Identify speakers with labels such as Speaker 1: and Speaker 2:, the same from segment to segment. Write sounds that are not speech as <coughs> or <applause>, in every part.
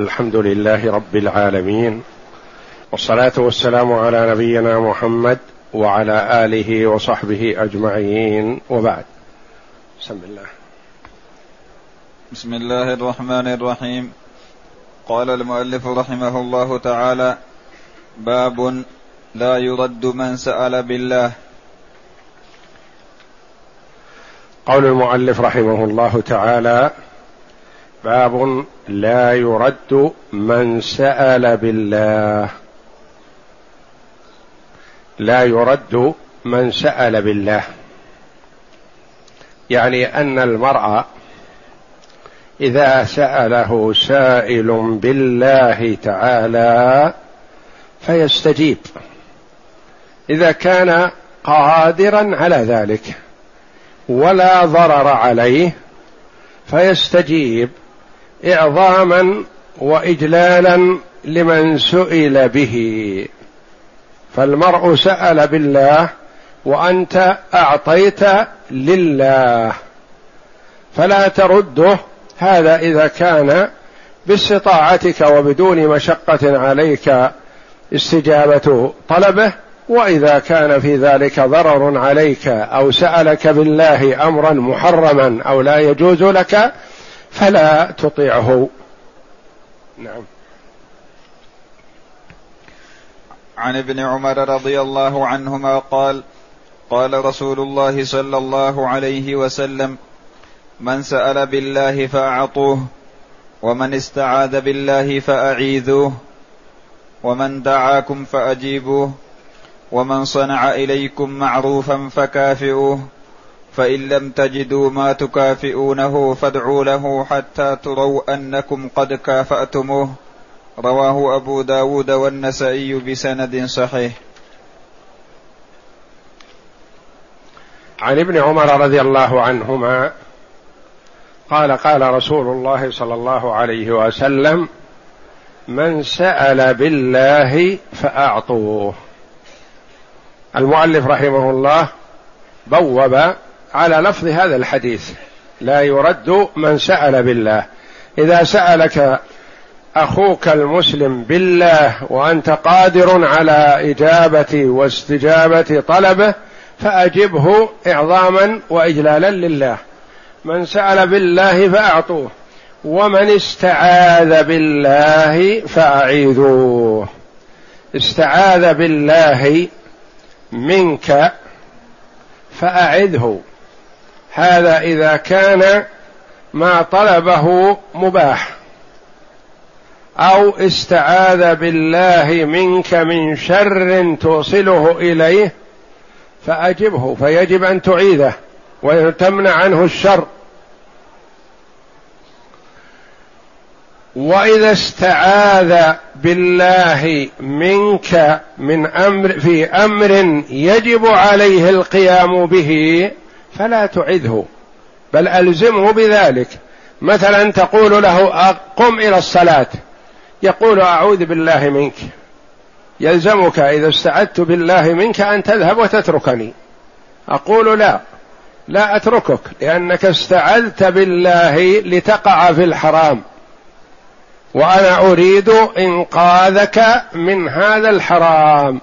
Speaker 1: الحمد لله رب العالمين والصلاة والسلام على نبينا محمد وعلى آله وصحبه أجمعين وبعد. بسم الله.
Speaker 2: بسم الله الرحمن الرحيم. قال المؤلف رحمه الله تعالى باب لا يرد من سأل بالله.
Speaker 1: قول المؤلف رحمه الله تعالى باب لا يرد من سأل بالله. لا يرد من سأل بالله. يعني أن المرء إذا سأله سائل بالله تعالى فيستجيب. إذا كان قادرا على ذلك ولا ضرر عليه فيستجيب. إعظاما وإجلالا لمن سئل به. فالمرء سأل بالله وأنت أعطيت لله. فلا ترده هذا إذا كان باستطاعتك وبدون مشقة عليك استجابة طلبه وإذا كان في ذلك ضرر عليك أو سألك بالله أمرا محرما أو لا يجوز لك فلا تطيعه. نعم.
Speaker 2: عن ابن عمر رضي الله عنهما قال قال رسول الله صلى الله عليه وسلم من سأل بالله فأعطوه ومن استعاذ بالله فأعيذوه ومن دعاكم فأجيبوه ومن صنع إليكم معروفا فكافئوه. فإن لم تجدوا ما تكافئونه فادعوا له حتى تروا أنكم قد كافأتموه. رواه أبو داود والنسائي بسند صحيح.
Speaker 1: عن ابن عمر رضي الله عنهما قال قال رسول الله صلى الله عليه وسلم من سأل بالله فأعطوه. المؤلف رحمه الله بوب على لفظ هذا الحديث. لا يرد من سأل بالله. إذا سألك أخوك المسلم بالله وأنت قادر على إجابة واستجابة طلبه فأجبه إعظاما وإجلالا لله. من سأل بالله فأعطوه ومن استعاذ بالله فأعيذوه. استعاذ بالله منك فأعذه. هذا إذا كان ما طلبه مباح. أو استعاذ بالله منك من شر توصله إليه فأجبه فيجب أن تعيذه وتمنع عنه الشر. وإذا استعاذ بالله منك من أمر في أمر يجب عليه القيام به فلا تعذه بل ألزمه بذلك. مثلا تقول له قم إلى الصلاة. يقول أعوذ بالله منك. يلزمك إذا استعذت بالله منك أن تذهب وتتركني. أقول لا لا أتركك لأنك استعذت بالله لتقع في الحرام وأنا أريد إنقاذك من هذا الحرام.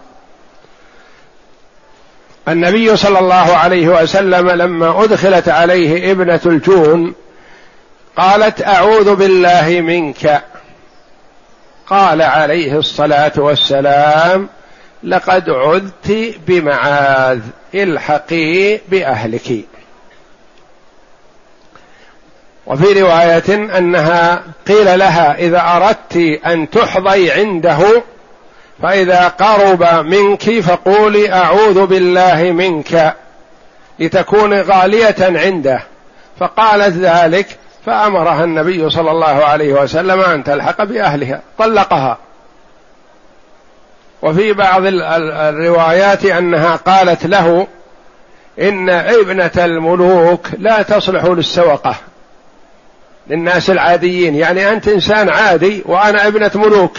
Speaker 1: النبي صلى الله عليه وسلم لما أدخلت عليه ابنة الجون قالت أعوذ بالله منك. قال عليه الصلاة والسلام لقد عذت بمعاذ الحقي بأهلك. وفي رواية أنها قيل لها إذا أردت أن تحظي عنده فإذا قرب منك فقولي أعوذ بالله منك. لتكون غالية عنده. فقالت ذلك فأمرها النبي صلى الله عليه وسلم أن تلحق بأهلها. طلقها. وفي بعض الروايات أنها قالت له إن ابنة الملوك لا تصلح للسوقة. للناس العاديين. يعني أنت إنسان عادي وأنا ابنة ملوك.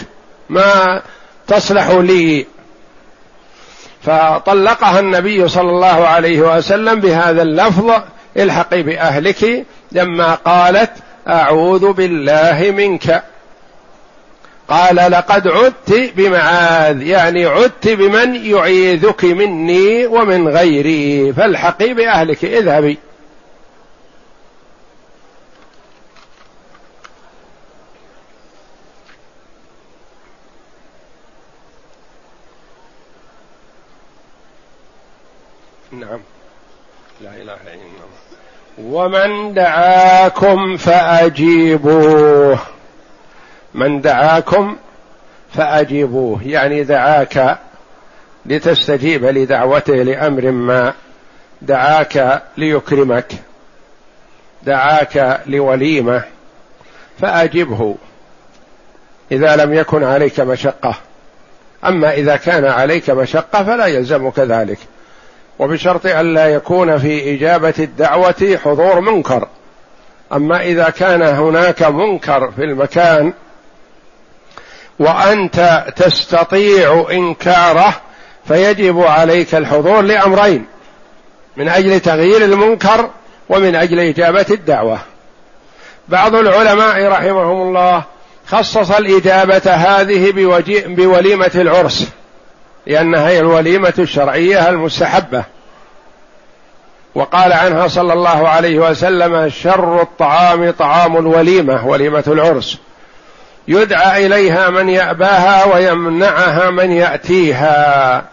Speaker 1: ما تصلح لي. فطلقها النبي صلى الله عليه وسلم بهذا اللفظ الحقي بأهلك لما قالت أعوذ بالله منك. قال لقد عدت بمعاذ يعني عدت بمن يعيذك مني ومن غيري فالحقي بأهلك اذهبي نعم لا اله الا الله ومن دعاكم فأجيبوه. من دعاكم فأجيبوه. يعني دعاك لتستجيب لدعوته لأمر ما. دعاك ليكرمك. دعاك لوليمة. فاجبه إذا لم يكن عليك مشقة. أما إذا كان عليك مشقة فلا يلزمك ذلك. وبشرط ألا يكون في إجابة الدعوة حضور منكر. أما إذا كان هناك منكر في المكان وأنت تستطيع إنكاره فيجب عليك الحضور لأمرين من أجل تغيير المنكر ومن أجل إجابة الدعوة. بعض العلماء رحمهم الله خصص الإجابة هذه بوليمة العرس. لأنها هي الوليمة الشرعية المستحبة. وقال عنها صلى الله عليه وسلم شر الطعام طعام الوليمة وليمة العرس. يدعى إليها من يأباها ويمنعها من يأتيها.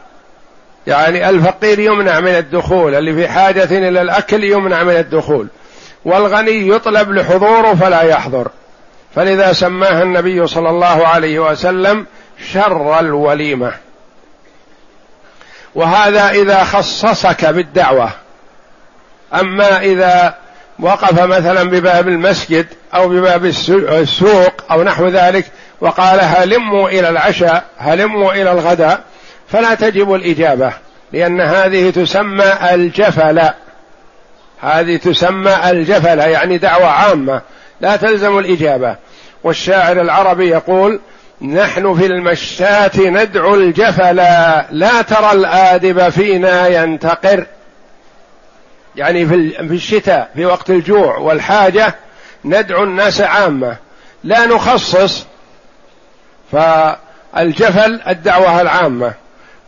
Speaker 1: يعني الفقير يمنع من الدخول اللي في حاجة إلى الأكل يمنع من الدخول. والغني يطلب لحضوره فلا يحضر. فلذا سماها النبي صلى الله عليه وسلم شر الوليمة. وهذا إذا خصصك بالدعوة. أما إذا وقف مثلا بباب المسجد أو بباب السوق أو نحو ذلك وقال هلموا إلى العشاء هلموا إلى الغداء فلا تجب الإجابة لأن هذه تسمى الجفله هذه تسمى الجفله يعني دعوة عامة لا تلزم الإجابة. والشاعر العربي يقول نحن في المشاة ندعو الجفلا لا ترى الآدب فينا ينتقر. يعني في الشتاء في وقت الجوع والحاجة ندعو الناس عامة. لا نخصص فالجفل الدعوة العامة.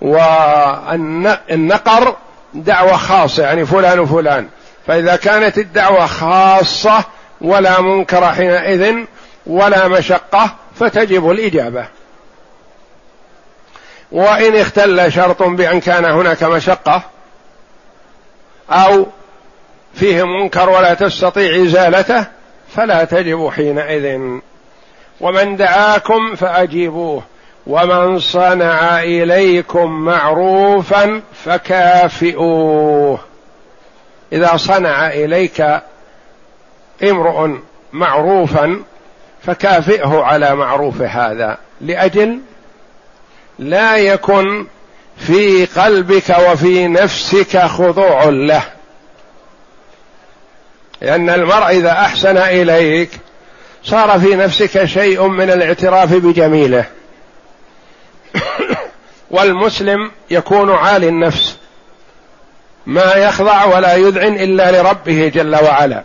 Speaker 1: والنقر دعوة خاصة يعني فلان وفلان. فإذا كانت الدعوة خاصة ولا منكر حينئذ ولا مشقة فتجب الإجابة. وإن اختل شرط بأن كان هناك مشقة أو فيه منكر ولا تستطيع إزالته فلا تجب حينئذ. ومن دعاكم فأجيبوه ومن صنع إليكم معروفا فكافئوه. إذا صنع إليك امرؤ معروفا فكافئه على معروف هذا لأجل لا يكن في قلبك وفي نفسك خضوع له. لأن المرء إذا أحسن إليك صار في نفسك شيء من الاعتراف بجميله. <coughs> والمسلم يكون عالي النفس. ما يخضع ولا يذعن إلا لربه جل وعلا.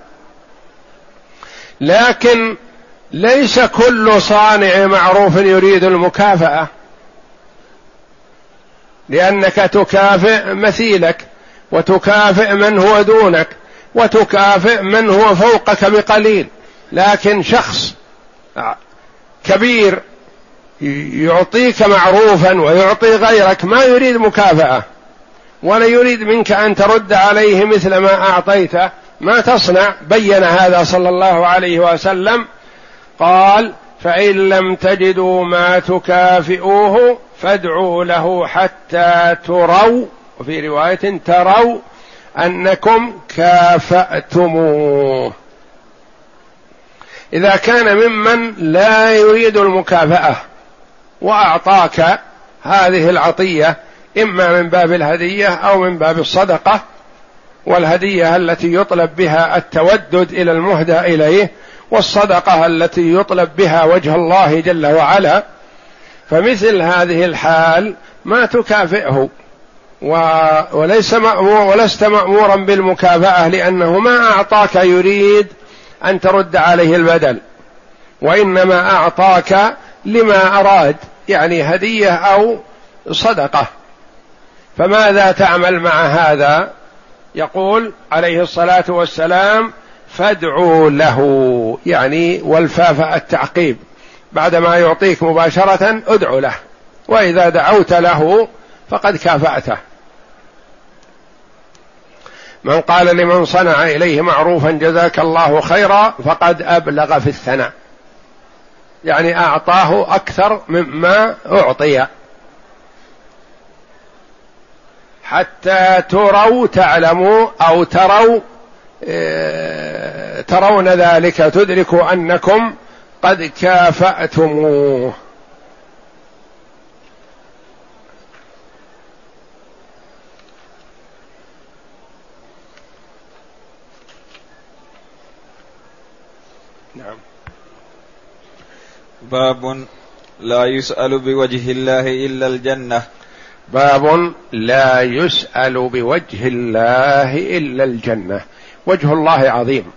Speaker 1: لكن ليس كل صانع معروف يريد المكافأة. لأنك تكافئ مثيلك وتكافئ من هو دونك وتكافئ من هو فوقك بقليل. لكن شخص كبير يعطيك معروفا ويعطي غيرك ما يريد مكافأة ولا يريد منك أن ترد عليه مثل ما أعطيته. ما تصنع؟ بين هذا صلى الله عليه وسلم قال فإن لم تجدوا ما تكافئوه فادعوا له حتى تروا وفي رواية تروا أنكم كافأتموه. إذا كان ممن لا يريد المكافأة وأعطاك هذه العطية إما من باب الهدية أو من باب الصدقة والهدية التي يطلب بها التودد إلى المهدى إليه والصدقة التي يطلب بها وجه الله جل وعلا فمثل هذه الحال ما تكافئه وليس مأمور ولست مأمورا بالمكافأة لأنه ما أعطاك يريد أن ترد عليه البدل وإنما أعطاك لما أراد يعني هدية أو صدقة. فماذا تعمل مع هذا؟ يقول عليه الصلاة والسلام فادعوا له يعني والفاف التعقيب. بعدما يعطيك مباشرة ادعو له. وإذا دعوت له فقد كافأته. من قال لمن صنع إليه معروفا جزاك الله خيرا فقد أبلغ في الثناء. يعني أعطاه أكثر مما أعطي. حتى تروا تعلموا أو تروا ترون ذلك تدركوا أنكم قد كافأتموه.
Speaker 2: نعم. باب لا يسأل بوجه الله إلا الجنة.
Speaker 1: باب لا يسأل بوجه الله إلا الجنة. وجه الله عظيم.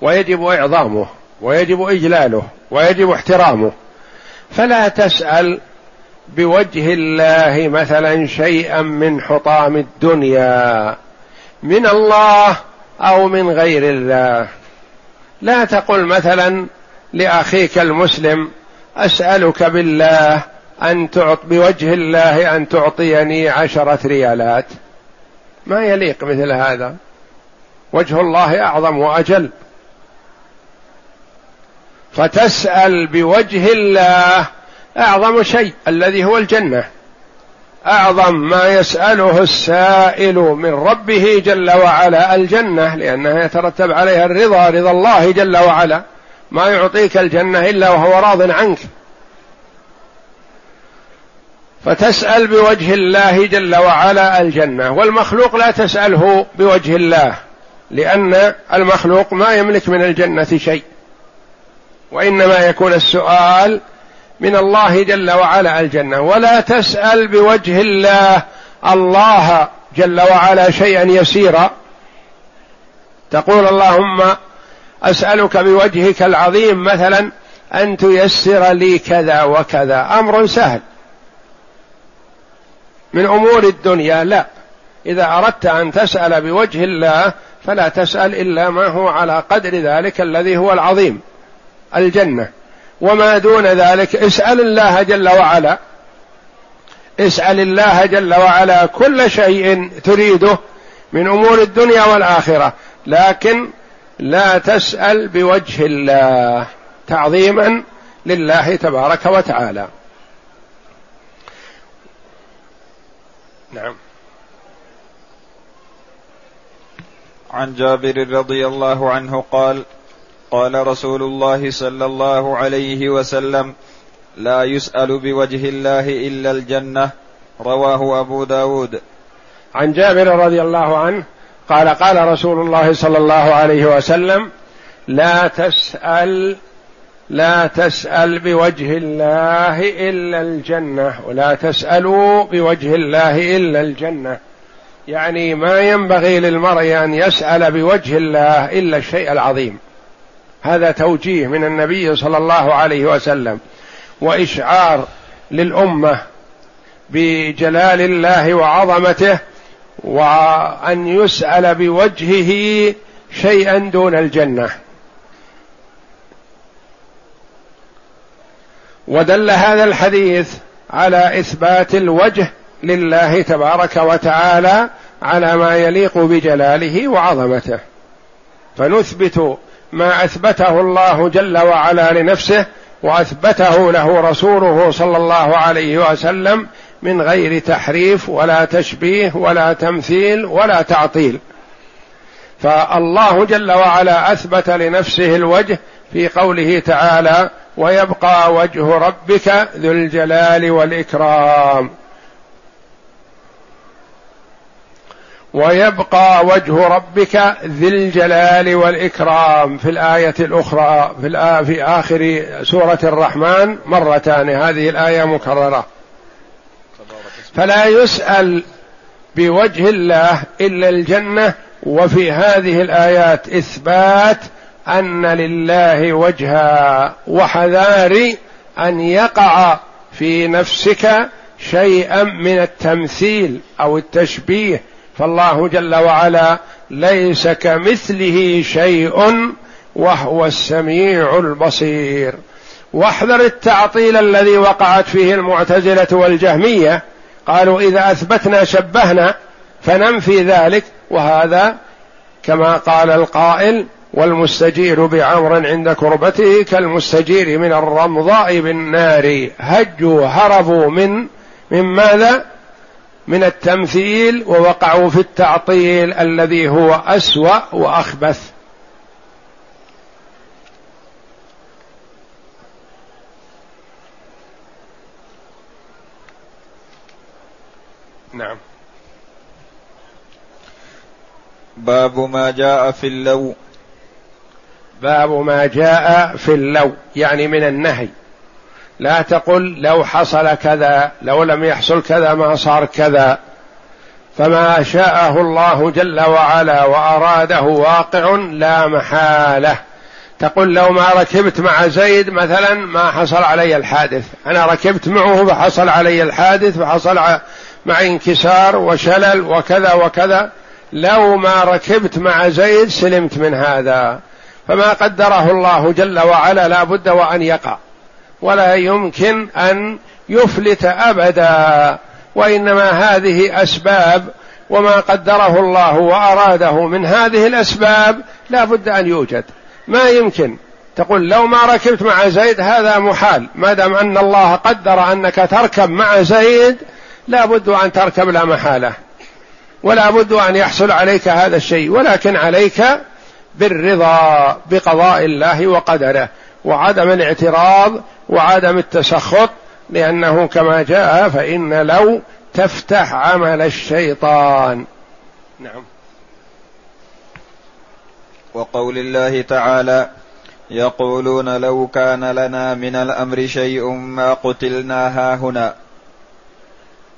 Speaker 1: ويجب إعظامه ويجب إجلاله ويجب احترامه. فلا تسأل بوجه الله مثلا شيئا من حطام الدنيا من الله أو من غير الله. لا تقل مثلا لأخيك المسلم أسألك بالله أن تعط بوجه الله أن تعطيني عشرة ريالات. ما يليق مثل هذا. وجه الله أعظم وأجل. فتسأل بوجه الله أعظم شيء الذي هو الجنة. أعظم ما يسأله السائل من ربه جل وعلا الجنة لأنها يترتب عليها الرضا رضا الله جل وعلا. ما يعطيك الجنة إلا وهو راض عنك. فتسأل بوجه الله جل وعلا الجنة والمخلوق لا تسأله بوجه الله. لأن المخلوق ما يملك من الجنة شيء وإنما يكون السؤال من الله جل وعلا الجنة. ولا تسأل بوجه الله الله جل وعلا شيئا يسيرا. تقول اللهم أسألك بوجهك العظيم مثلا أن تيسر لي كذا وكذا. أمر سهل. من أمور الدنيا لا. إذا أردت أن تسأل بوجه الله فلا تسأل إلا ما هو على قدر ذلك الذي هو العظيم الجنة. وما دون ذلك اسأل الله جل وعلا. اسأل الله جل وعلا كل شيء تريده من أمور الدنيا والآخرة. لكن لا تسأل بوجه الله تعظيما لله تبارك وتعالى. نعم.
Speaker 2: عن جابر رضي الله عنه قال قال رسول الله صلى الله عليه وسلم لا يسأل بوجه الله إلا الجنة. رواه أبو داود.
Speaker 1: عن جابر رضي الله عنه قال قال رسول الله صلى الله عليه وسلم لا تسأل لا تسأل بوجه الله إلا الجنة ولا تسألوا بوجه الله إلا الجنة. يعني ما ينبغي للمرء أن يسأل بوجه الله إلا الشيء العظيم. هذا توجيه من النبي صلى الله عليه وسلم. وإشعار للأمة بجلال الله وعظمته وأن يسأل بوجهه شيئا دون الجنة. ودل هذا الحديث على إثبات الوجه لله تبارك وتعالى على ما يليق بجلاله وعظمته. فنثبت ما أثبته الله جل وعلا لنفسه وأثبته له رسوله صلى الله عليه وسلم من غير تحريف ولا تشبيه ولا تمثيل ولا تعطيل. فالله جل وعلا أثبت لنفسه الوجه في قوله تعالى ويبقى وجه ربك ذو الجلال والإكرام ويبقى وجه ربك ذي الجلال والإكرام في الآية الأخرى في, في آخر سورة الرحمن مرتان. هذه الآية مكررة. فلا يسأل بوجه الله إلا الجنة وفي هذه الآيات إثبات أن لله وجها وحذار أن يقع في نفسك شيئا من التمثيل أو التشبيه فالله جل وعلا ليس كمثله شيء وهو السميع البصير. واحذر التعطيل الذي وقعت فيه المعتزلة والجهمية. قالوا إذا أثبتنا شبهنا فننفي ذلك وهذا كما قال القائل والمستجير بعمر عند كربته كالمستجير من الرمضاء بالنار. هجوا هربوا من من ماذا؟ من التمثيل ووقعوا في التعطيل الذي هو أسوأ وأخبث. نعم.
Speaker 2: باب ما جاء في اللو.
Speaker 1: باب ما جاء في اللو يعني من النهي. لا تقل لو حصل كذا لو لم يحصل كذا ما صار كذا. فما شاءه الله جل وعلا وأراده واقع لا محالة. تقول لو ما ركبت مع زيد مثلا ما حصل علي الحادث. أنا ركبت معه فحصل علي الحادث فحصل معي انكسار وشلل وكذا وكذا. لو ما ركبت مع زيد سلمت من هذا. فما قدره الله جل وعلا لا بد وأن يقع. ولا يمكن أن يفلت أبدا وإنما هذه أسباب وما قدره الله وأراده من هذه الأسباب لا بد أن يوجد. ما يمكن. تقول لو ما ركبت مع زيد هذا محال ما دام أن الله قدر أنك تركب مع زيد لا بد أن تركب لا محالة. ولا بد أن يحصل عليك هذا الشيء ولكن عليك بالرضا بقضاء الله وقدره. وعدم الاعتراض وعدم التسخط لأنه كما جاء فإن لو تفتح عمل الشيطان. نعم.
Speaker 2: وقول الله تعالى يقولون لو كان لنا من الأمر شيء ما قتلنا هاهنا.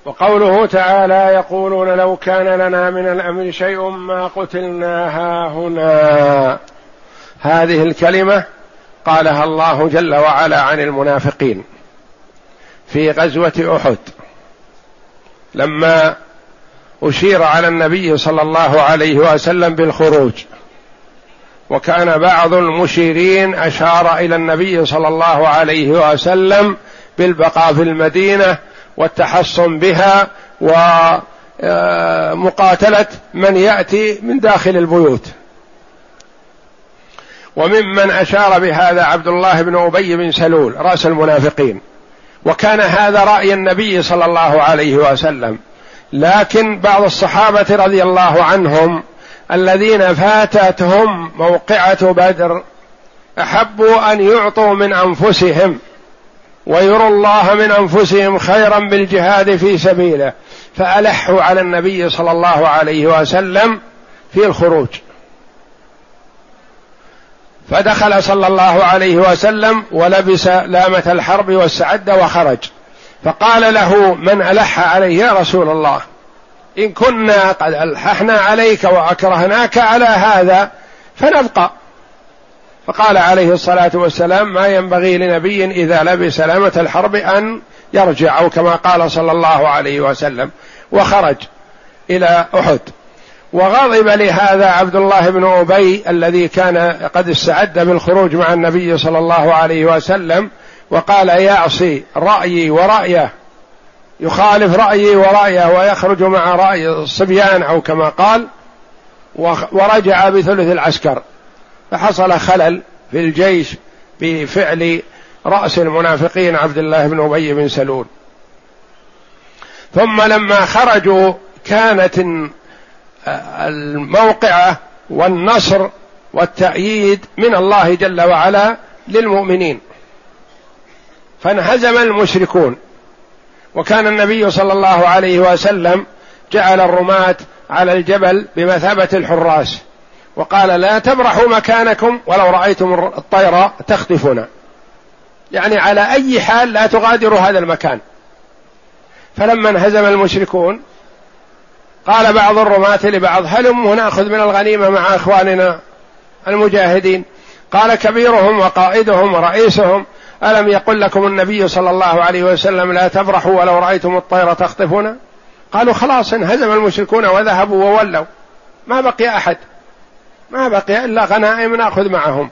Speaker 1: وقوله تعالى يقولون لو كان لنا من الأمر شيء ما قتلنا هاهنا. هذه الكلمة قالها الله جل وعلا عن المنافقين في غزوة أحد. لما أشير على النبي صلى الله عليه وسلم بالخروج وكان بعض المشيرين أشار إلى النبي صلى الله عليه وسلم بالبقاء في المدينة والتحصن بها ومقاتلة من يأتي من داخل البيوت. وممن أشار بهذا عبد الله بن أبي بن سلول رأس المنافقين. وكان هذا رأي النبي صلى الله عليه وسلم. لكن بعض الصحابة رضي الله عنهم الذين فاتتهم موقعة بدر أحبوا أن يعطوا من أنفسهم ويروا الله من أنفسهم خيرا بالجهاد في سبيله فألحوا على النبي صلى الله عليه وسلم في الخروج. فدخل صلى الله عليه وسلم ولبس لامة الحرب واستعد وخرج. فقال له من ألح عليه يا رسول الله؟ إن كنا قد ألححنا عليك وأكرهناك على هذا فنبقى. فقال عليه الصلاة والسلام ما ينبغي لنبي إذا لبس لامة الحرب أن يرجع أو كما قال صلى الله عليه وسلم وخرج إلى أحد. وغضب لهذا عبد الله بن أبي الذي كان قد استعد بالخروج مع النبي صلى الله عليه وسلم وقال يعصي رأيي ورأيه. يخالف رأيي ورأيه ويخرج مع رأي الصبيان أو كما قال ورجع بثلث العسكر. فحصل خلل في الجيش بفعل رأس المنافقين عبد الله بن أبي بن سلول. ثم لما خرجوا كانت الموقعة والنصر والتأييد من الله جل وعلا للمؤمنين. فانهزم المشركون. وكان النبي صلى الله عليه وسلم جعل الرماة على الجبل بمثابة الحراس. وقال لا تبرحوا مكانكم ولو رأيتم الطير تخطفنا يعني على أي حال لا تغادروا هذا المكان. فلما انهزم المشركون قال بعض الرماة لبعض هلموا نأخذ من الغنيمة مع إخواننا المجاهدين؟ قال كبيرهم وقائدهم ورئيسهم ألم يقل لكم النبي صلى الله عليه وسلم لا تفرحوا ولو رأيتم الطير تخطفنا قالوا خلاص انهزم المشركون وذهبوا وولوا. ما بقي أحد. ما بقي إلا غنائم نأخذ معهم.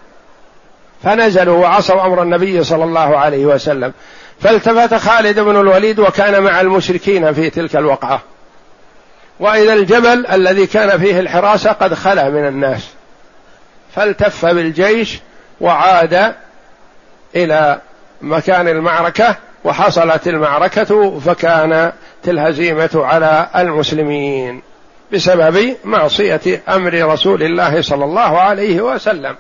Speaker 1: فنزلوا وعصوا أمر النبي صلى الله عليه وسلم. فالتفت خالد بن الوليد وكان مع المشركين في تلك الوقعة. وإذا الجبل الذي كان فيه الحراسة قد خلا من الناس. فالتف بالجيش وعاد إلى مكان المعركة وحصلت المعركة فكانت الهزيمة على المسلمين بسبب معصية أمر رسول الله صلى الله عليه وسلم.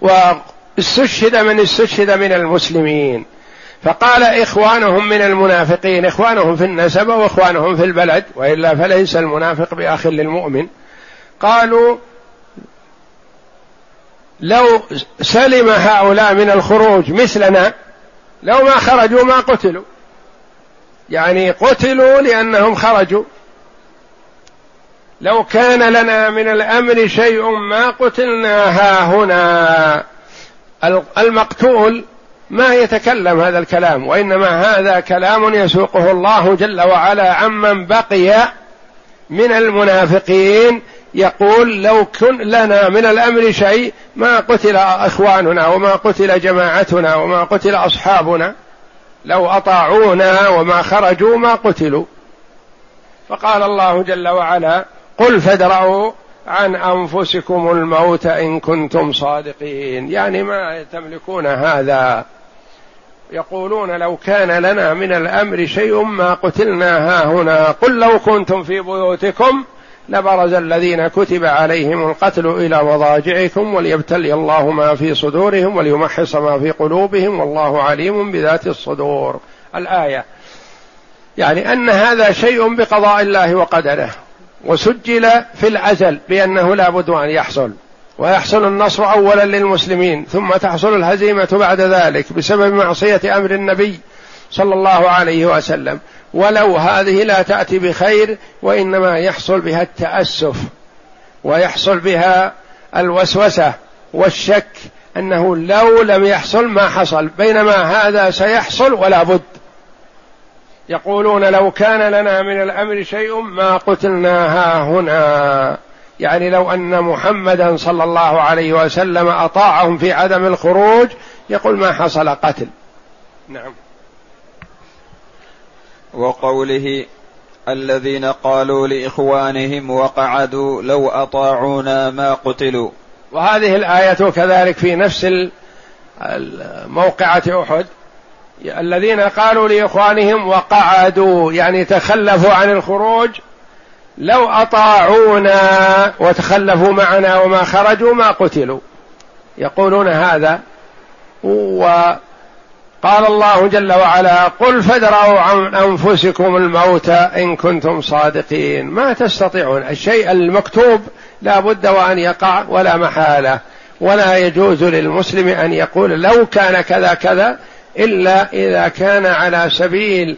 Speaker 1: واستشهد من استشهد من المسلمين. فقال إخوانهم من المنافقين إخوانهم في النسب وإخوانهم في البلد وإلا فليس المنافق بأخ للمؤمن. قالوا لو سلم هؤلاء من الخروج مثلنا لو ما خرجوا ما قتلوا. يعني قتلوا لأنهم خرجوا. لو كان لنا من الأمر شيء ما قتلنا ها هنا. المقتول ما يتكلم هذا الكلام وإنما هذا كلام يسوقه الله جل وعلا عمن بقي من المنافقين يقول لو كن لنا من الأمر شيء ما قتل إخواننا وما قتل جماعتنا وما قتل أصحابنا لو أطاعونا وما خرجوا ما قتلوا. فقال الله جل وعلا قل فادرأوا عن أنفسكم الموت إن كنتم صادقين. يعني ما تملكون هذا يقولون لو كان لنا من الأمر شيء ما قتلنا ها هنا. قل لو كنتم في بيوتكم لبرز الذين كتب عليهم القتل إلى مضاجعكم وليبتلي الله ما في صدورهم وليمحص ما في قلوبهم والله عليم بذات الصدور. الآية. يعني أن هذا شيء بقضاء الله وقدره وسجل في الأزل بأنه لا بد أن يحصل. ويحصل النصر أولا للمسلمين ثم تحصل الهزيمة بعد ذلك بسبب معصية أمر النبي صلى الله عليه وسلم. ولو هذه لا تأتي بخير وإنما يحصل بها التأسف ويحصل بها الوسوسة والشك أنه لو لم يحصل ما حصل بينما هذا سيحصل ولا بد. يقولون لو كان لنا من الأمر شيء ما قتلنا ها هنا. يعني لو أن محمدا صلى الله عليه وسلم أطاعهم في عدم الخروج يقول ما حصل قتل. نعم.
Speaker 2: وقوله الذين قالوا لإخوانهم وقعدوا لو أطاعونا ما قتلوا.
Speaker 1: وهذه الآية كذلك في نفس موقعه أحد. الذين قالوا لإخوانهم وقعدوا يعني تخلفوا عن الخروج لو أطاعونا وتخلفوا معنا وما خرجوا ما قتلوا. يقولون هذا وقال الله جل وعلا قل فادروا عن أنفسكم الموت إن كنتم صادقين. ما تستطيعون. الشيء المكتوب لا بد وأن يقع ولا محالة. ولا يجوز للمسلم أن يقول لو كان كذا كذا إلا إذا كان على سبيل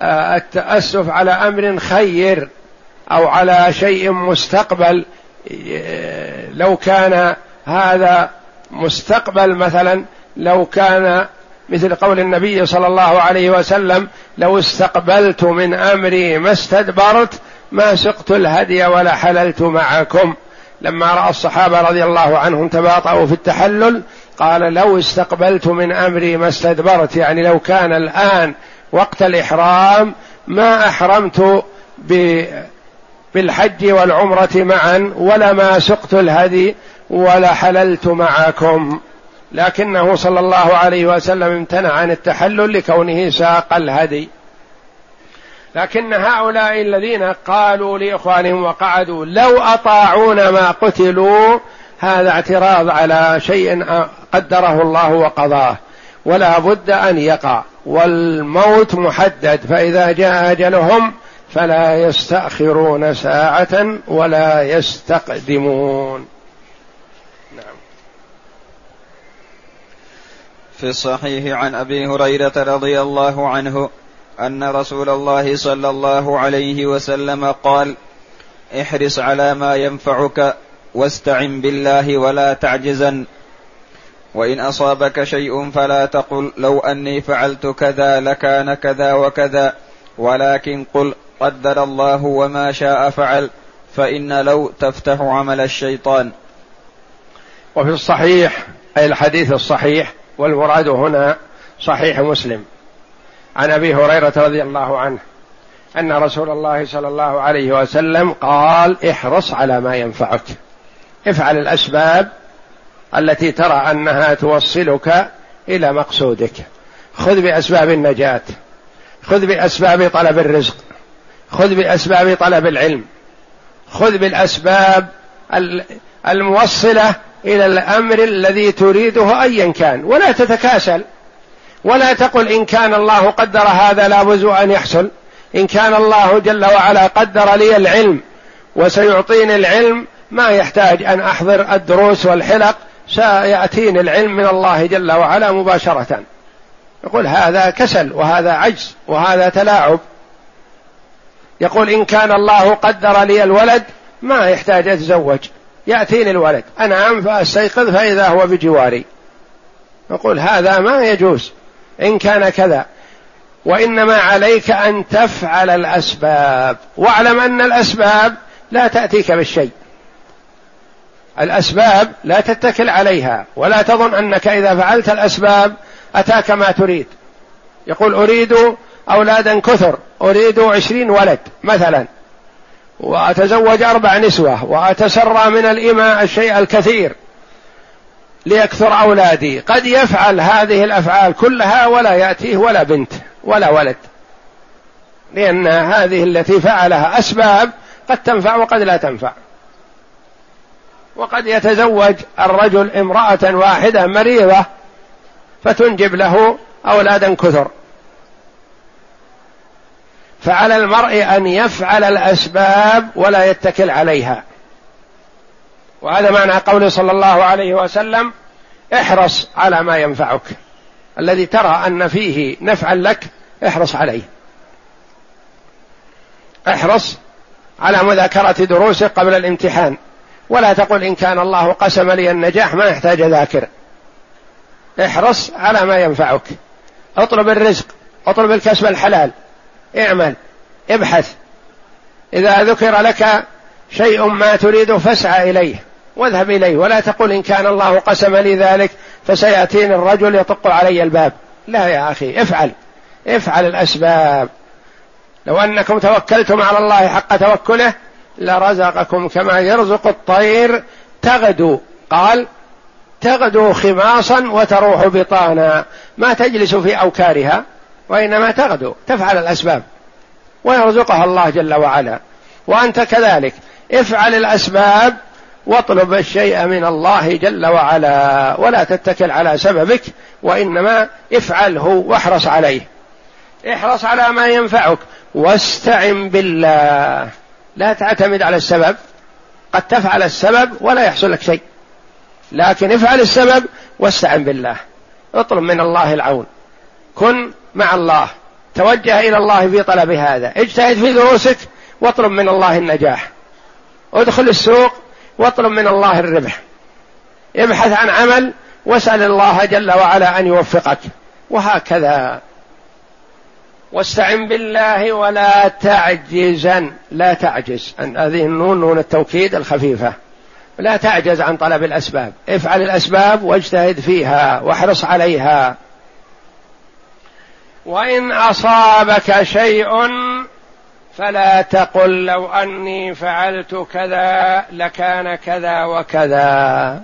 Speaker 1: آه، التأسف على أمر خير. أو على شيء مستقبل لو كان هذا مستقبل مثلا لو كان مثل قول النبي صلى الله عليه وسلم لو استقبلت من أمري ما استدبرت ما سقت الهدي ولا حللت معكم. لما رأى الصحابة رضي الله عنهم تباطؤوا في التحلل قال لو استقبلت من أمري ما استدبرت يعني لو كان الآن وقت الإحرام ما أحرمت بالحج والعمرة معا ولا ما سقت الهدي ولا حللت معكم. لكنه صلى الله عليه وسلم امتنع عن التحلل لكونه ساق الهدي. لكن هؤلاء الذين قالوا لإخوانهم وقعدوا لو اطاعون ما قتلوا هذا اعتراض على شيء قدره الله وقضاه. ولا بد أن يقع. والموت محدد فإذا جاء أجلهم فلا يستأخرون ساعة ولا يستقدمون. نعم.
Speaker 2: في الصحيح عن أبي هريرة رضي الله عنه أن رسول الله صلى الله عليه وسلم قال احرص على ما ينفعك واستعن بالله ولا تعجزن. وإن أصابك شيء فلا تقل لو أني فعلت كذا لكان كذا وكذا. ولكن قل قدر الله وما شاء فعل فإن لو تفتح عمل الشيطان.
Speaker 1: وفي الصحيح أي الحديث الصحيح والمراد هنا صحيح مسلم. عن أبي هريرة رضي الله عنه أن رسول الله صلى الله عليه وسلم قال احرص على ما ينفعك. افعل الأسباب التي ترى أنها توصلك إلى مقصودك. خذ بأسباب النجاة. خذ بأسباب طلب الرزق. خذ بأسباب طلب العلم. خذ بالأسباب الموصلة إلى الأمر الذي تريده ايا كان. ولا تتكاسل. ولا تقل إن كان الله قدر هذا لا بد أن يحصل. إن كان الله جل وعلا قدر لي العلم وسيعطيني العلم ما يحتاج أن أحضر الدروس والحلق. سيأتيني العلم من الله جل وعلا مباشرة. يقول هذا كسل وهذا عجز وهذا تلاعب. يقول إن كان الله قدر لي الولد ما يحتاج أتزوج. يأتيني الولد. انام فأستيقظ فإذا هو بجواري. يقول هذا ما يجوز. إن كان كذا. وإنما عليك أن تفعل الأسباب. واعلم أن الأسباب لا تأتيك بالشيء. الأسباب لا تتكل عليها. ولا تظن أنك إذا فعلت الأسباب أتاك ما تريد. يقول أريد أولادا كثر أريد عشرين ولد مثلا. وأتزوج أربع نسوة وأتسرى من الإماء الشيء الكثير ليكثر أولادي. قد يفعل هذه الأفعال كلها ولا يأتيه ولا بنت ولا ولد. لأن هذه التي فعلها أسباب قد تنفع وقد لا تنفع. وقد يتزوج الرجل امرأة واحدة مريضة فتنجب له أولادا كثر. فعلى المرء أن يفعل الأسباب ولا يتكل عليها. وهذا معنى قوله صلى الله عليه وسلم احرص على ما ينفعك. الذي ترى أن فيه نفعا لك احرص عليه. احرص على مذاكرة دروسك قبل الامتحان. ولا تقل إن كان الله قسم لي النجاح ما يحتاج ذاكر احرص على ما ينفعك. اطلب الرزق اطلب الكسب الحلال. اعمل ابحث. إذا ذكر لك شيء ما تريده فاسعى إليه واذهب إليه. ولا تقل إن كان الله قسم لي ذلك فسيأتيني الرجل يطق علي الباب. لا يا أخي افعل. افعل الأسباب. لو أنكم توكلتم على الله حق توكله لرزقكم كما يرزق الطير تغدو. قال تغدو خماصا وتروح بطانا. ما تجلس في أوكارها؟ وإنما تغدو تفعل الأسباب. ويرزقها الله جل وعلا. وأنت كذلك. افعل الأسباب واطلب الشيء من الله جل وعلا. ولا تتكل على سببك وإنما افعله واحرص عليه. احرص على ما ينفعك. واستعن بالله. لا تعتمد على السبب. قد تفعل السبب ولا يحصل لك شيء. لكن افعل السبب واستعن بالله. اطلب من الله العون. كن مع الله. توجه إلى الله في طلب هذا. اجتهد في دروسك واطلب من الله النجاح. ادخل السوق واطلب من الله الربح. ابحث عن عمل واسأل الله جل وعلا أن يوفقك. وهكذا. واستعن بالله ولا تعجزا لا تعجز. هذه النون نون التوكيد الخفيفة. لا تعجز عن طلب الأسباب. افعل الأسباب واجتهد فيها واحرص عليها. وإن أصابك شيء فلا تقل لو أني فعلت كذا لكان كذا وكذا.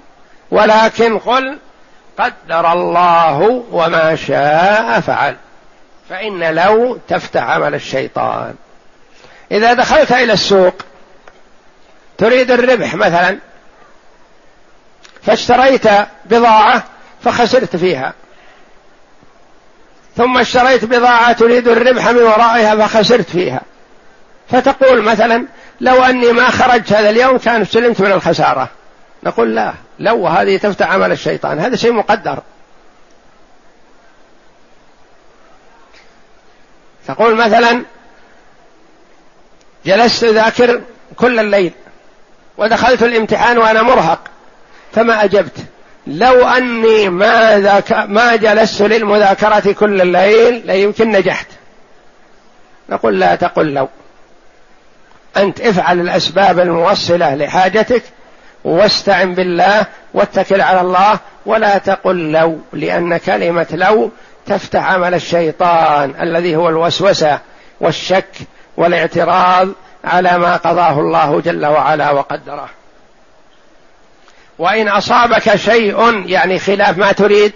Speaker 1: ولكن قل قدر الله وما شاء فعل. فإن لو تفتح عمل الشيطان. إذا دخلت إلى السوق تريد الربح مثلا فاشتريت بضاعة فخسرت فيها. ثم اشتريت بضاعة تريد الربح من ورائها فخسرت فيها. فتقول مثلا لو أني ما خرجت هذا اليوم كان سلمت من الخسارة. نقول لا لو هذه تفتح عمل الشيطان. هذا شيء مقدر. تقول مثلا جلست ذاكر كل الليل ودخلت الامتحان وأنا مرهق فما أجبت. لو أني ما ذاك ما جلست للمذاكرة كل الليل ليمكن نجحت. نقول لا تقل لو. أنت افعل الأسباب الموصلة لحاجتك واستعن بالله واتكل على الله ولا تقل لو لأن كلمة لو تفتح عمل الشيطان الذي هو الوسوسة والشك والاعتراض على ما قضاه الله جل وعلا وقدره. وإن أصابك شيء يعني خلاف ما تريد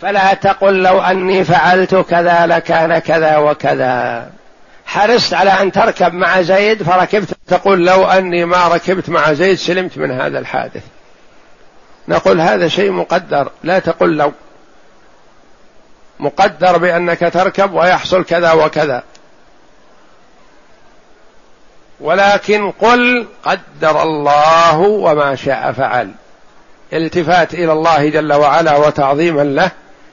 Speaker 1: فلا تقل لو أني فعلت كذا لكان كذا وكذا. حرصت على أن تركب مع زيد فركبت تقول لو أني ما ركبت مع زيد سلمت من هذا الحادث. نقول هذا شيء مقدر لا تقل لو. مقدر بأنك تركب ويحصل كذا وكذا. ولكن قل قدر الله وما شاء فعل. التفات إلى الله جل وعلا وتعظيما له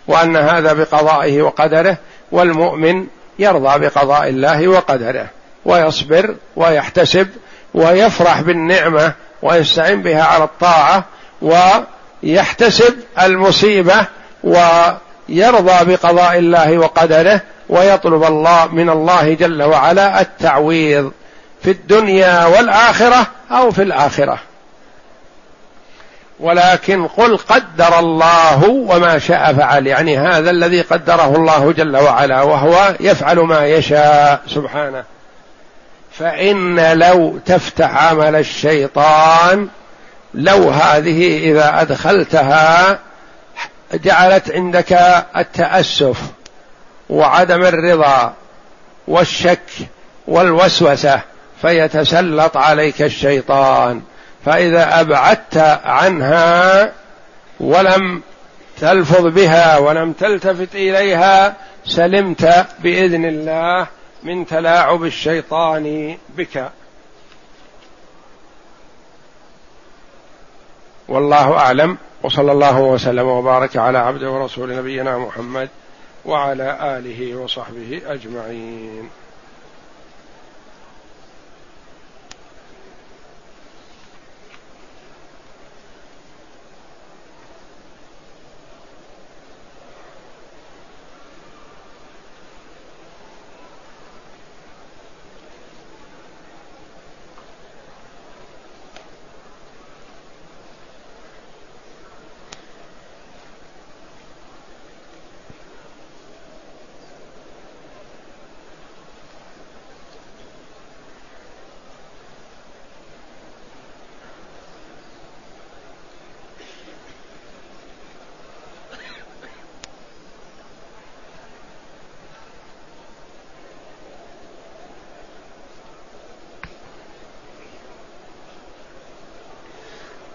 Speaker 1: وأن هذا بقضائه وقدره والمؤمن يرضى بقضاء الله وقدره ويصبر ويحتسب ويفرح بالنعمة ويستعين بها على الطاعة ويحتسب المصيبة ويرضى بقضاء الله وقدره ويطلب الله من الله جل وعلا التعويض. في الدنيا والآخرة أو في الآخرة. ولكن قل قدر الله وما شاء فعل. يعني هذا الذي قدره الله جل وعلا وهو يفعل ما يشاء سبحانه. فإن لو تفتح عمل الشيطان لو هذه إذا أدخلتها جعلت عندك التأسف وعدم الرضا والشك والوسوسة فيتسلط عليك الشيطان. فإذا أبعدت عنها ولم تلفظ بها ولم تلتفت إليها سلمت بإذن الله من تلاعب الشيطان بك. والله أعلم. وصلى الله وسلم وبارك على عبده ورسول نبينا محمد وعلى آله وصحبه أجمعين.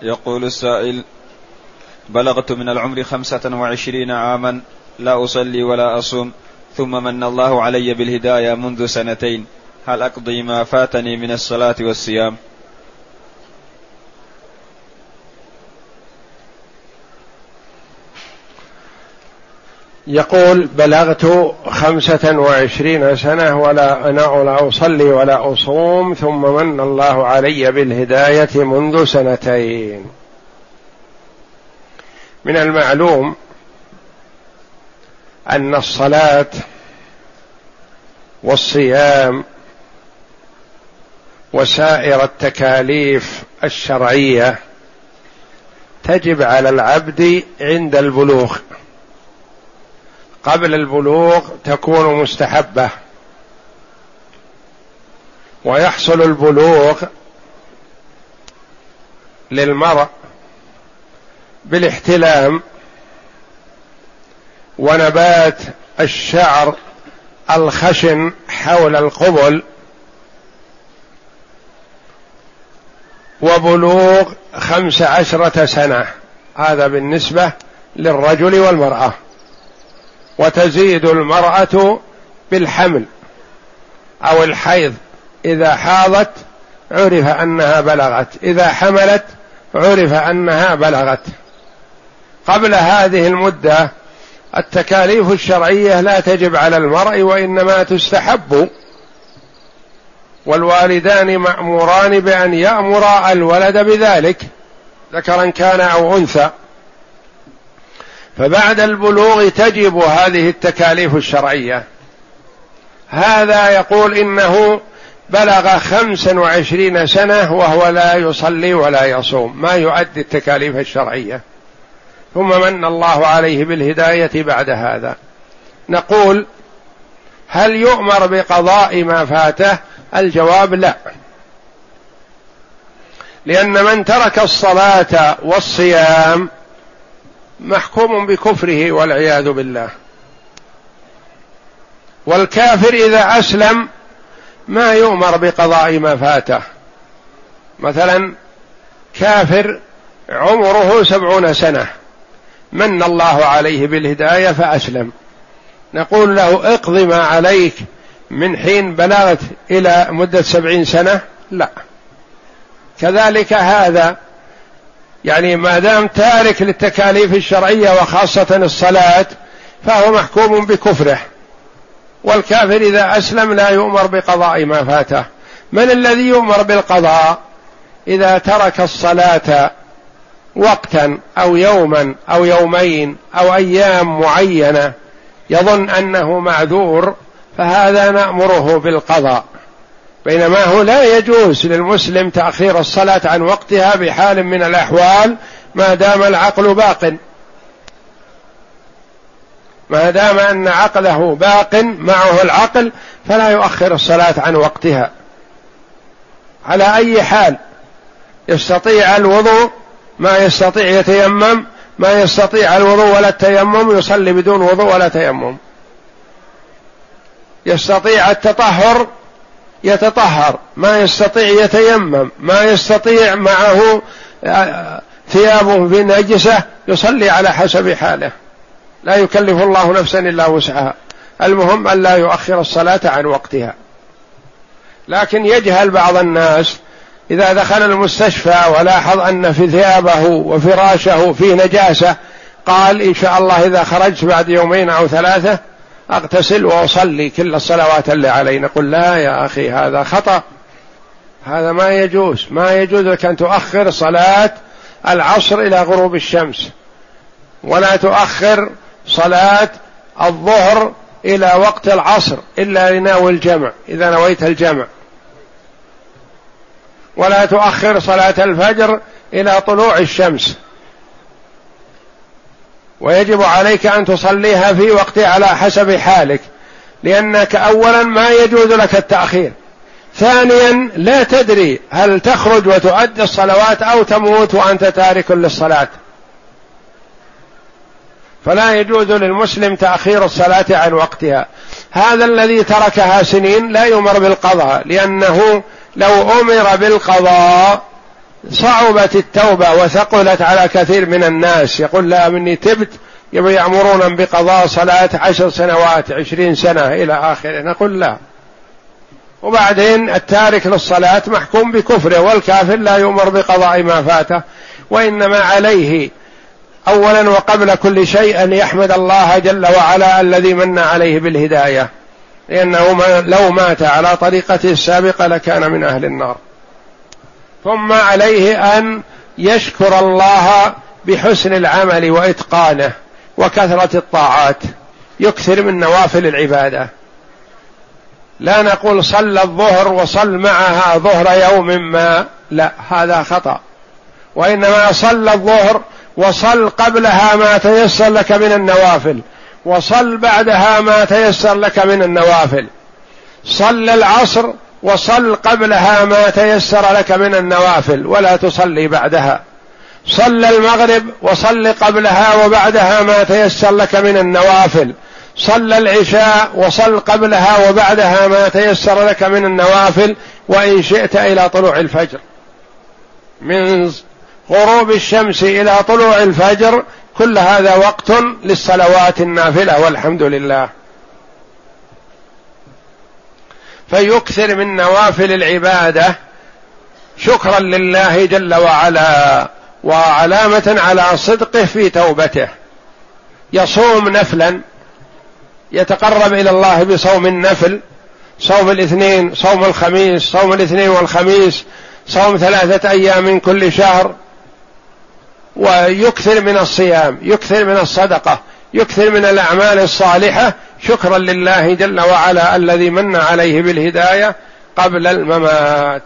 Speaker 2: يقول السائل بلغت من العمر خمسة وعشرين عاما لا أصلي ولا أصوم ثم من الله علي بالهداية منذ سنتين هل أقضي ما فاتني من الصلاة والصيام؟
Speaker 1: يقول بلغت خمسة وعشرين سنة ولا أنا لا أصلي ولا أصوم ثم من الله علي بالهداية منذ سنتين. من المعلوم أن الصلاة والصيام وسائر التكاليف الشرعية تجب على العبد عند البلوغ. قبل البلوغ تكون مستحبة. ويحصل البلوغ للمرء بالاحتلام ونبات الشعر الخشن حول القبل وبلوغ خمس عشرة سنة. هذا بالنسبة للرجل والمرأة. وتزيد المرأة بالحمل أو الحيض. إذا حاضت عرف أنها بلغت إذا حملت عرف أنها بلغت. قبل هذه المدة التكاليف الشرعية لا تجب على المرء وإنما تستحب والوالدان مأموران بأن يأمر الولد بذلك ذكرا كان أو أنثى. فبعد البلوغ تجب هذه التكاليف الشرعية. هذا يقول إنه بلغ خمسا وعشرين سنة وهو لا يصلي ولا يصوم ما يؤدي التكاليف الشرعية. ثم من الله عليه بالهداية بعد هذا. نقول هل يؤمر بقضاء ما فاته؟ الجواب لا. لأن من ترك الصلاة والصيام محكوم بكفره والعياذ بالله. والكافر إذا أسلم ما يؤمر بقضاء ما فاته. مثلا كافر عمره سبعون سنة. من الله عليه بالهداية فأسلم. نقول له اقض ما عليك من حين بلغت إلى مدة سبعين سنة. لا. كذلك هذا يعني ما دام تارك للتكاليف الشرعية وخاصة الصلاة فهو محكوم بكفره. والكافر إذا أسلم لا يؤمر بقضاء ما فاته. من الذي يؤمر بالقضاء؟ إذا ترك الصلاة وقتا أو يوما أو يومين أو أيام معينة يظن أنه معذور فهذا نأمره بالقضاء. بينما هو لا يجوز للمسلم تأخير الصلاة عن وقتها بحال من الأحوال ما دام العقل باق. ما دام أن عقله باق معه العقل فلا يؤخر الصلاة عن وقتها. على أي حال يستطيع الوضوء ما يستطيع يتيمم ما يستطيع الوضوء ولا التيمم يصلي بدون وضوء ولا تيمم. يستطيع التطهر يتطهر ما يستطيع يتيمم ما يستطيع معه آه، ثيابه في نجسة يصلي على حسب حاله. لا يكلف الله نفسا إلا وسعها. المهم أن لا يؤخر الصلاة عن وقتها. لكن يجهل بعض الناس إذا دخل المستشفى ولاحظ أن في ثيابه وفراشه فيه نجاسة قال إن شاء الله إذا خرجت بعد يومين أو ثلاثة أغتسل وأصلي كل الصلوات اللي علي نقول لا يا أخي هذا خطأ. هذا ما يجوز. ما يجوز لك ان تؤخر صلاة العصر إلى غروب الشمس. ولا تؤخر صلاة الظهر إلى وقت العصر إلا لناوي الجمع إذا نويت الجمع. ولا تؤخر صلاة الفجر إلى طلوع الشمس. ويجب عليك أن تصليها في وقت على حسب حالك لأنك اولا ما يجوز لك التأخير. ثانيا لا تدري هل تخرج وتؤدي الصلوات أو تموت وأنت تارك للصلاة. فلا يجوز للمسلم تأخير الصلاة عن وقتها. هذا الذي تركها سنين لا يمر بالقضاء لأنه لو أمر بالقضاء صعبت التوبة وثقلت على كثير من الناس. يقول لا مني تبت يأمرون بقضاء صلاة عشر سنوات عشرين سنة إلى آخره. نقول لا. وبعدين التارك للصلاة محكوم بكفره والكافر لا يؤمر بقضاء ما فاته وإنما عليه أولا وقبل كل شيء أن يحمد الله جل وعلا الذي من عليه بالهداية. لأنه لو مات على طريقته السابقة لكان من أهل النار. ثم عليه أن يشكر الله بحسن العمل وإتقانه وكثرة الطاعات. يكثر من نوافل العبادة. لا نقول صلى الظهر وصل معها ظهر يوم ما. لا هذا خطأ. وإنما صلى الظهر وصل قبلها ما تيسر لك من النوافل وصل بعدها ما تيسر لك من النوافل. صل العصر وصل قبلها ما تيسر لك من النوافل ولا تصلي بعدها. صل المغرب وصل قبلها وبعدها ما تيسر لك من النوافل. صل العشاء وصل قبلها وبعدها ما تيسر لك من النوافل وإن شئت إلى طلوع الفجر. من غروب الشمس إلى طلوع الفجر كل هذا وقت للصلوات النافلة والحمد لله. فيكثر من نوافل العبادة. شكرا لله جل وعلا وعلامة على صدقه في توبته. يصوم نفلا يتقرب إلى الله بصوم النفل صوم الاثنين صوم الخميس صوم الاثنين والخميس صوم ثلاثة أيام من كل شهر. ويكثر من الصيام يكثر من الصدقة. يكثر من الأعمال الصالحة شكرا لله جل وعلا الذي من عليه بالهداية قبل الممات.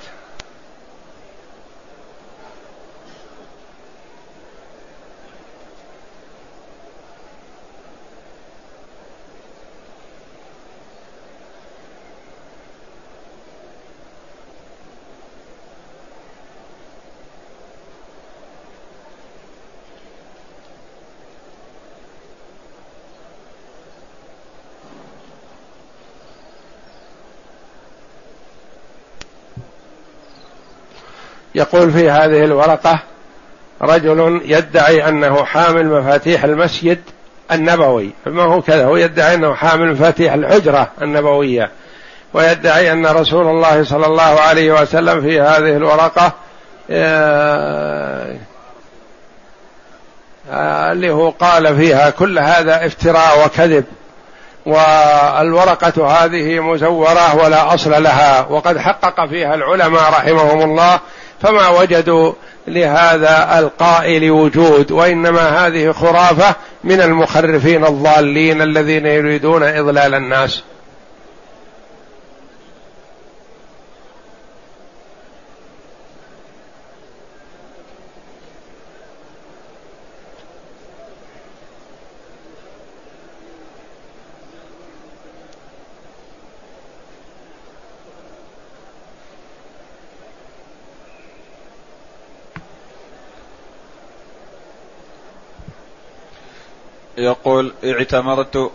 Speaker 1: يقول في هذه الورقة رجل يدعي أنه حامل مفاتيح المسجد النبوي فما هو كذا هو يدعي أنه حامل مفاتيح الحجرة النبوية ويدعي أن رسول الله صلى الله عليه وسلم في هذه الورقة آه، آه، اللي هو قال فيها كل هذا افتراء وكذب والورقة هذه مزورة ولا أصل لها وقد حقق فيها العلماء رحمهم الله فما وجدوا لهذا القائل وجود وإنما هذه خرافة من المخرفين الضالين الذين يريدون إضلال الناس.
Speaker 2: يقول اعتمرت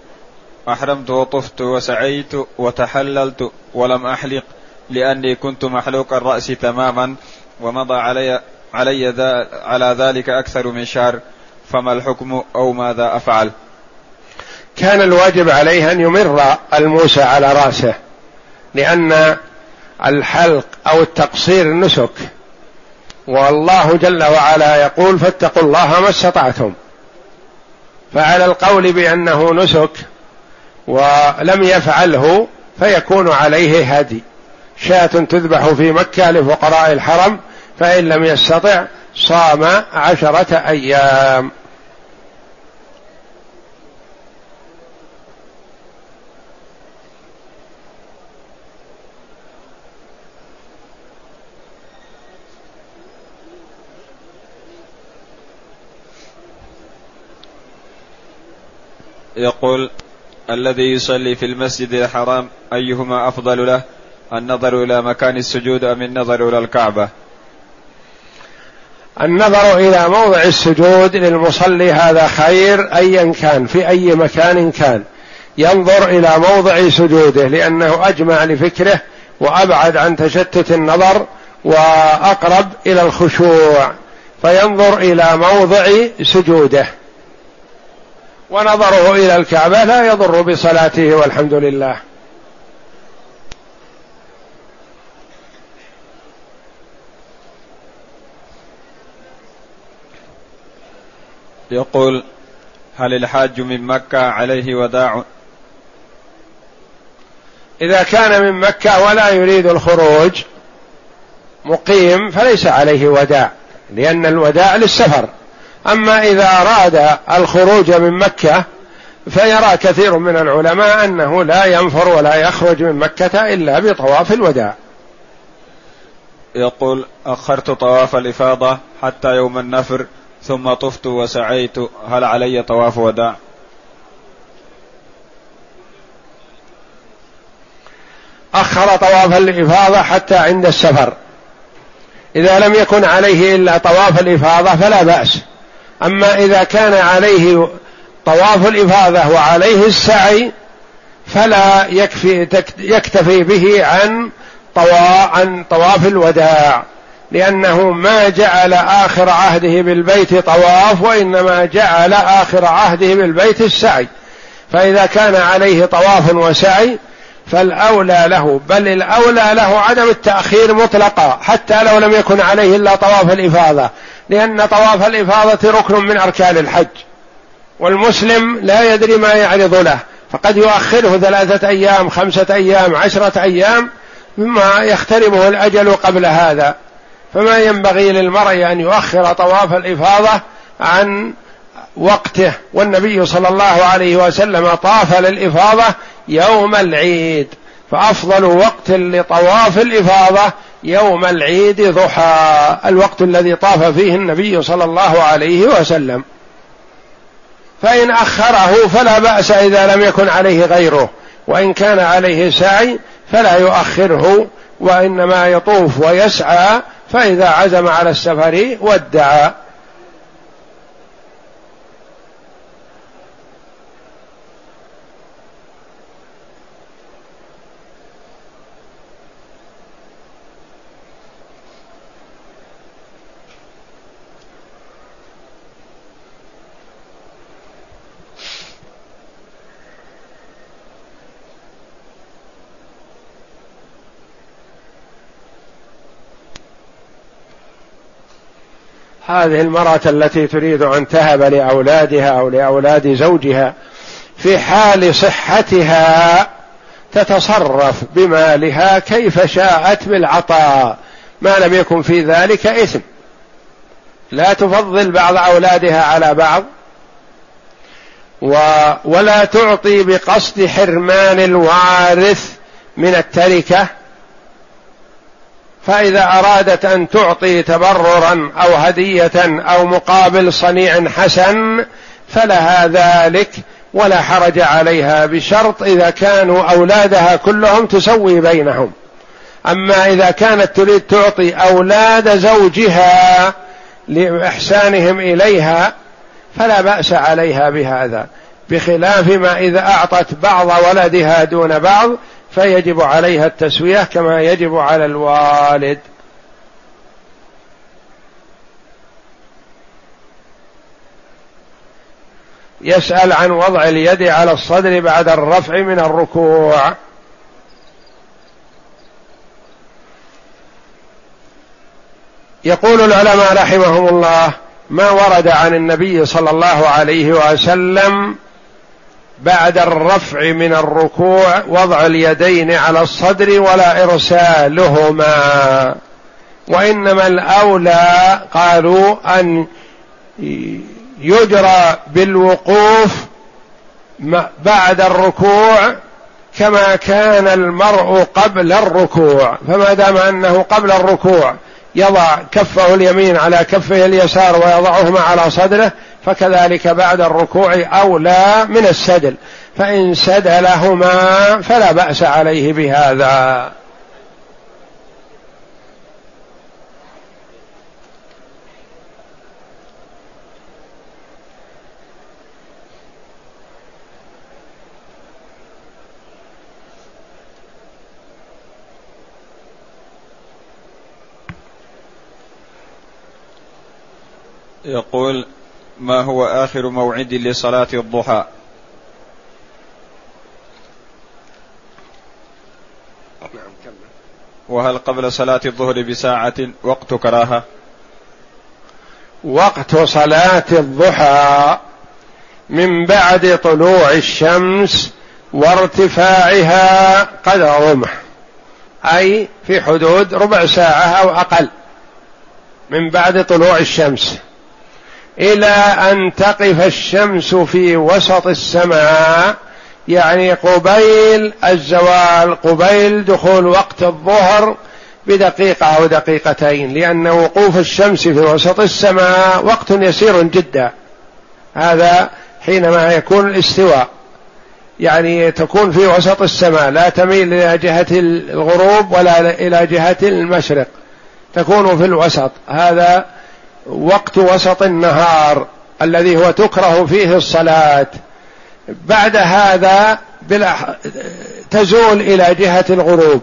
Speaker 2: أحرمت وطفت وسعيت وتحللت ولم أحلق لأني كنت محلوق الرأس تماما ومضى علي علي ذا على ذلك أكثر من شهر فما الحكم أو ماذا أفعل؟
Speaker 1: كان الواجب عليه أن يمر الموسى على رأسه لأن الحلق أو التقصير نسك والله جل وعلا يقول فاتقوا الله ما استطعتم. فعلى القول بأنه نسك ولم يفعله فيكون عليه هدي. شاة تذبح في مكة لفقراء الحرم فإن لم يستطع صام عشرة أيام.
Speaker 2: يقول الذي يصلي في المسجد الحرام أيهما أفضل له؟ النظر إلى مكان السجود أم النظر إلى الكعبة؟
Speaker 1: النظر إلى موضع السجود للمصلي هذا خير أيا كان في أي مكان كان. ينظر إلى موضع سجوده لأنه أجمع لفكره وأبعد عن تشتت النظر وأقرب إلى الخشوع فينظر إلى موضع سجوده. ونظره إلى الكعبة لا يضر بصلاته والحمد لله.
Speaker 2: يقول هل الحاج من مكة عليه وداع؟
Speaker 1: إذا كان من مكة ولا يريد الخروج مقيم فليس عليه وداع لأن الوداع للسفر. أما إذا أراد الخروج من مكة فيرى كثير من العلماء أنه لا ينفر ولا يخرج من مكة إلا بطواف الوداع.
Speaker 2: يقول أخرت طواف الإفاضة حتى يوم النفر ثم طفت وسعيت. هل علي طواف وداع؟
Speaker 1: أخر طواف الإفاضة حتى عند السفر. إذا لم يكن عليه إلا طواف الإفاضة فلا بأس. أما إذا كان عليه طواف الإفاضة وعليه السعي فلا يكفي يكتفي به عن عن طواف الوداع لأنه ما جعل آخر عهده بالبيت طواف وإنما جعل آخر عهده بالبيت السعي. فإذا كان عليه طواف وسعي فالأولى له بل الأولى له عدم التأخير مطلقا حتى لو لم يكن عليه إلا طواف الإفاضة. لأن طواف الإفاضة ركن من أركان الحج. والمسلم لا يدري ما يعرض له. فقد يؤخره ثلاثة أيام خمسة أيام عشرة أيام مما يخترمه الأجل قبل هذا. فما ينبغي للمرء أن يؤخر طواف الإفاضة عن وقته. والنبي صلى الله عليه وسلم طاف للإفاضة يوم العيد. فأفضل وقت لطواف الإفاضة يوم العيد ضحى الوقت الذي طاف فيه النبي صلى الله عليه وسلم. فإن أخره فلا بأس إذا لم يكن عليه غيره وإن كان عليه سعي فلا يؤخره وإنما يطوف ويسعى فإذا عزم على السفر ودع هذه المرأة التي تريد أن تهب لأولادها أو لأولاد زوجها في حال صحتها تتصرف بمالها كيف شاءت بالعطاء ما لم يكن في ذلك إثم. لا تفضل بعض أولادها على بعض و ولا تعطي بقصد حرمان الوارث من التركة فإذا أرادت أن تعطي تبررا أو هدية أو مقابل صنيع حسن فلها ذلك ولا حرج عليها بشرط إذا كانوا أولادها كلهم تسوي بينهم. أما إذا كانت تريد تعطي أولاد زوجها لإحسانهم إليها فلا بأس عليها بهذا بخلاف ما إذا أعطت بعض ولدها دون بعض فيجب عليها التسوية كما يجب على الوالد. يسأل عن وضع اليد على الصدر بعد الرفع من الركوع. يقول العلماء رحمهم الله ما ورد عن النبي صلى الله عليه وسلم بعد الرفع من الركوع وضع اليدين على الصدر ولا إرسالهما. وإنما الأولى قالوا أن يجرى بالوقوف بعد الركوع كما كان المرء قبل الركوع. فما دام أنه قبل الركوع يضع كفه اليمين على كفه اليسار ويضعهما على صدره فكذلك بعد الركوع أولى من السدل. فإن سدلهما فلا بأس عليه بهذا.
Speaker 2: يقول ما هو آخر موعد لصلاة الضحى. وهل قبل صلاة الظهر بساعة وقت كراهة؟
Speaker 1: وقت صلاة الضحى من بعد طلوع الشمس وارتفاعها قدر رمح. أي في حدود ربع ساعة أو أقل من بعد طلوع الشمس. إلى أن تقف الشمس في وسط السماء يعني قبيل الزوال قبيل دخول وقت الظهر بدقيقة أو دقيقتين لأن وقوف الشمس في وسط السماء وقت يسير جدا. هذا حينما يكون الاستواء. يعني تكون في وسط السماء لا تميل إلى جهة الغروب ولا إلى جهة المشرق. تكون في الوسط. هذا وقت وسط النهار الذي هو تكره فيه الصلاة. بعد هذا تزول إلى جهة الغروب.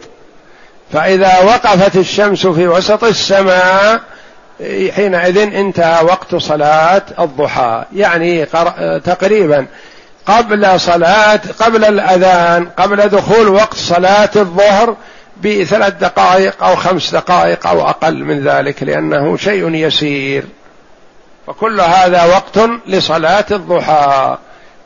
Speaker 1: فإذا وقفت الشمس في وسط السماء حينئذ انتهى وقت صلاة الضحى. يعني تقريبا قبل صلاة قبل الأذان قبل دخول وقت صلاة الظهر بثلاث دقائق أو خمس دقائق أو أقل من ذلك لأنه شيء يسير. فكل هذا وقت لصلاة الضحى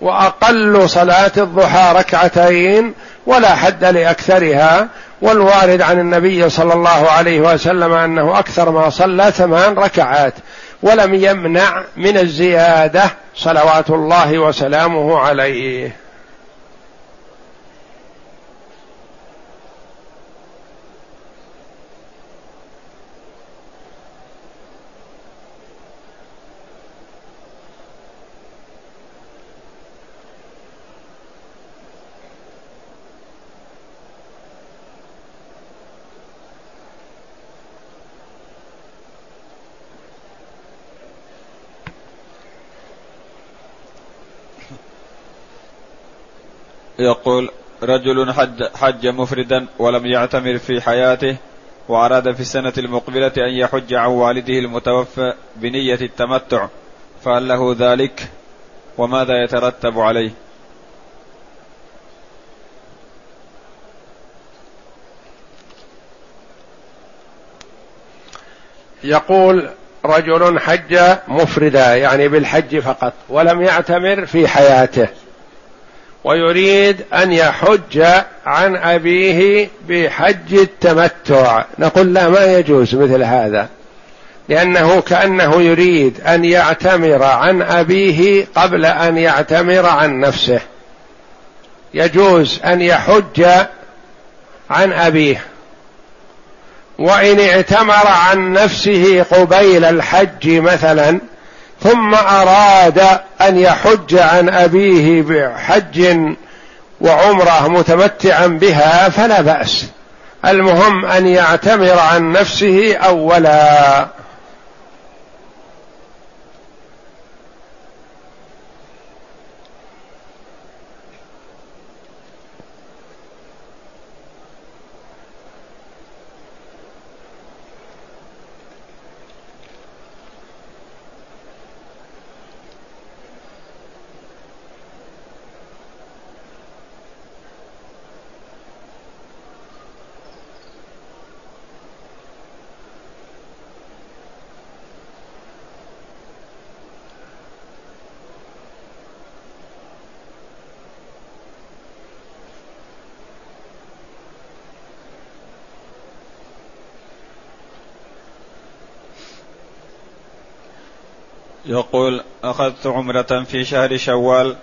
Speaker 1: وأقل صلاة الضحى ركعتين ولا حد لأكثرها. والوارد عن النبي صلى الله عليه وسلم أنه أكثر ما صلى ثمان ركعات ولم يمنع من الزيادة صلوات الله وسلامه عليه.
Speaker 2: يقول رجل حج, حج مفردا ولم يعتمر في حياته وأراد في السنة المقبلة أن يحج عن والده المتوفى بنية التمتع فهل له ذلك؟ وماذا يترتب عليه؟
Speaker 1: يقول رجل حج مفردا يعني بالحج فقط ولم يعتمر في حياته. ويريد أن يحج عن أبيه بحج التمتع. نقول لا ما يجوز مثل هذا. لأنه كأنه يريد أن يعتمر عن أبيه قبل أن يعتمر عن نفسه. يجوز أن يحج عن أبيه. وإن اعتمر عن نفسه قبيل الحج مثلا ثم أراد أن يحج عن أبيه بحج وعمرة متمتعا بها فلا بأس. المهم أن يعتمر عن نفسه اولا.
Speaker 2: يقول أخذت عمرة في شهر شوال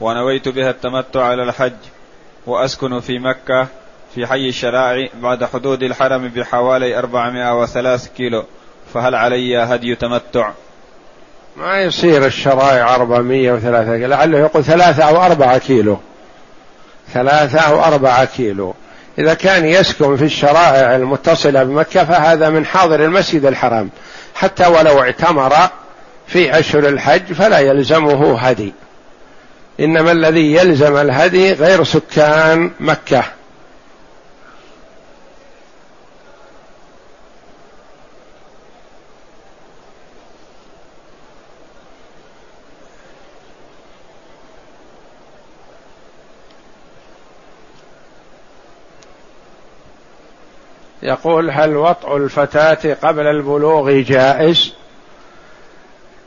Speaker 2: ونويت بها التمتع على الحج وأسكن في مكة في حي الشرائع بعد حدود الحرم بحوالي 403 كيلو فهل علي هدي تمتع؟
Speaker 1: ما يصير الشرائع 403 كيلو لعله يقول ثلاثة أو أربعة كيلو. ثلاثة أو أربعة كيلو. إذا كان يسكن في الشرائع المتصلة بمكة فهذا من حاضر المسجد الحرام. حتى ولو اعتمر في أشهر الحج فلا يلزمه هدي إنما الذي يلزم الهدي غير سكان مكة يقول هل وطء الفتاة قبل البلوغ جائز؟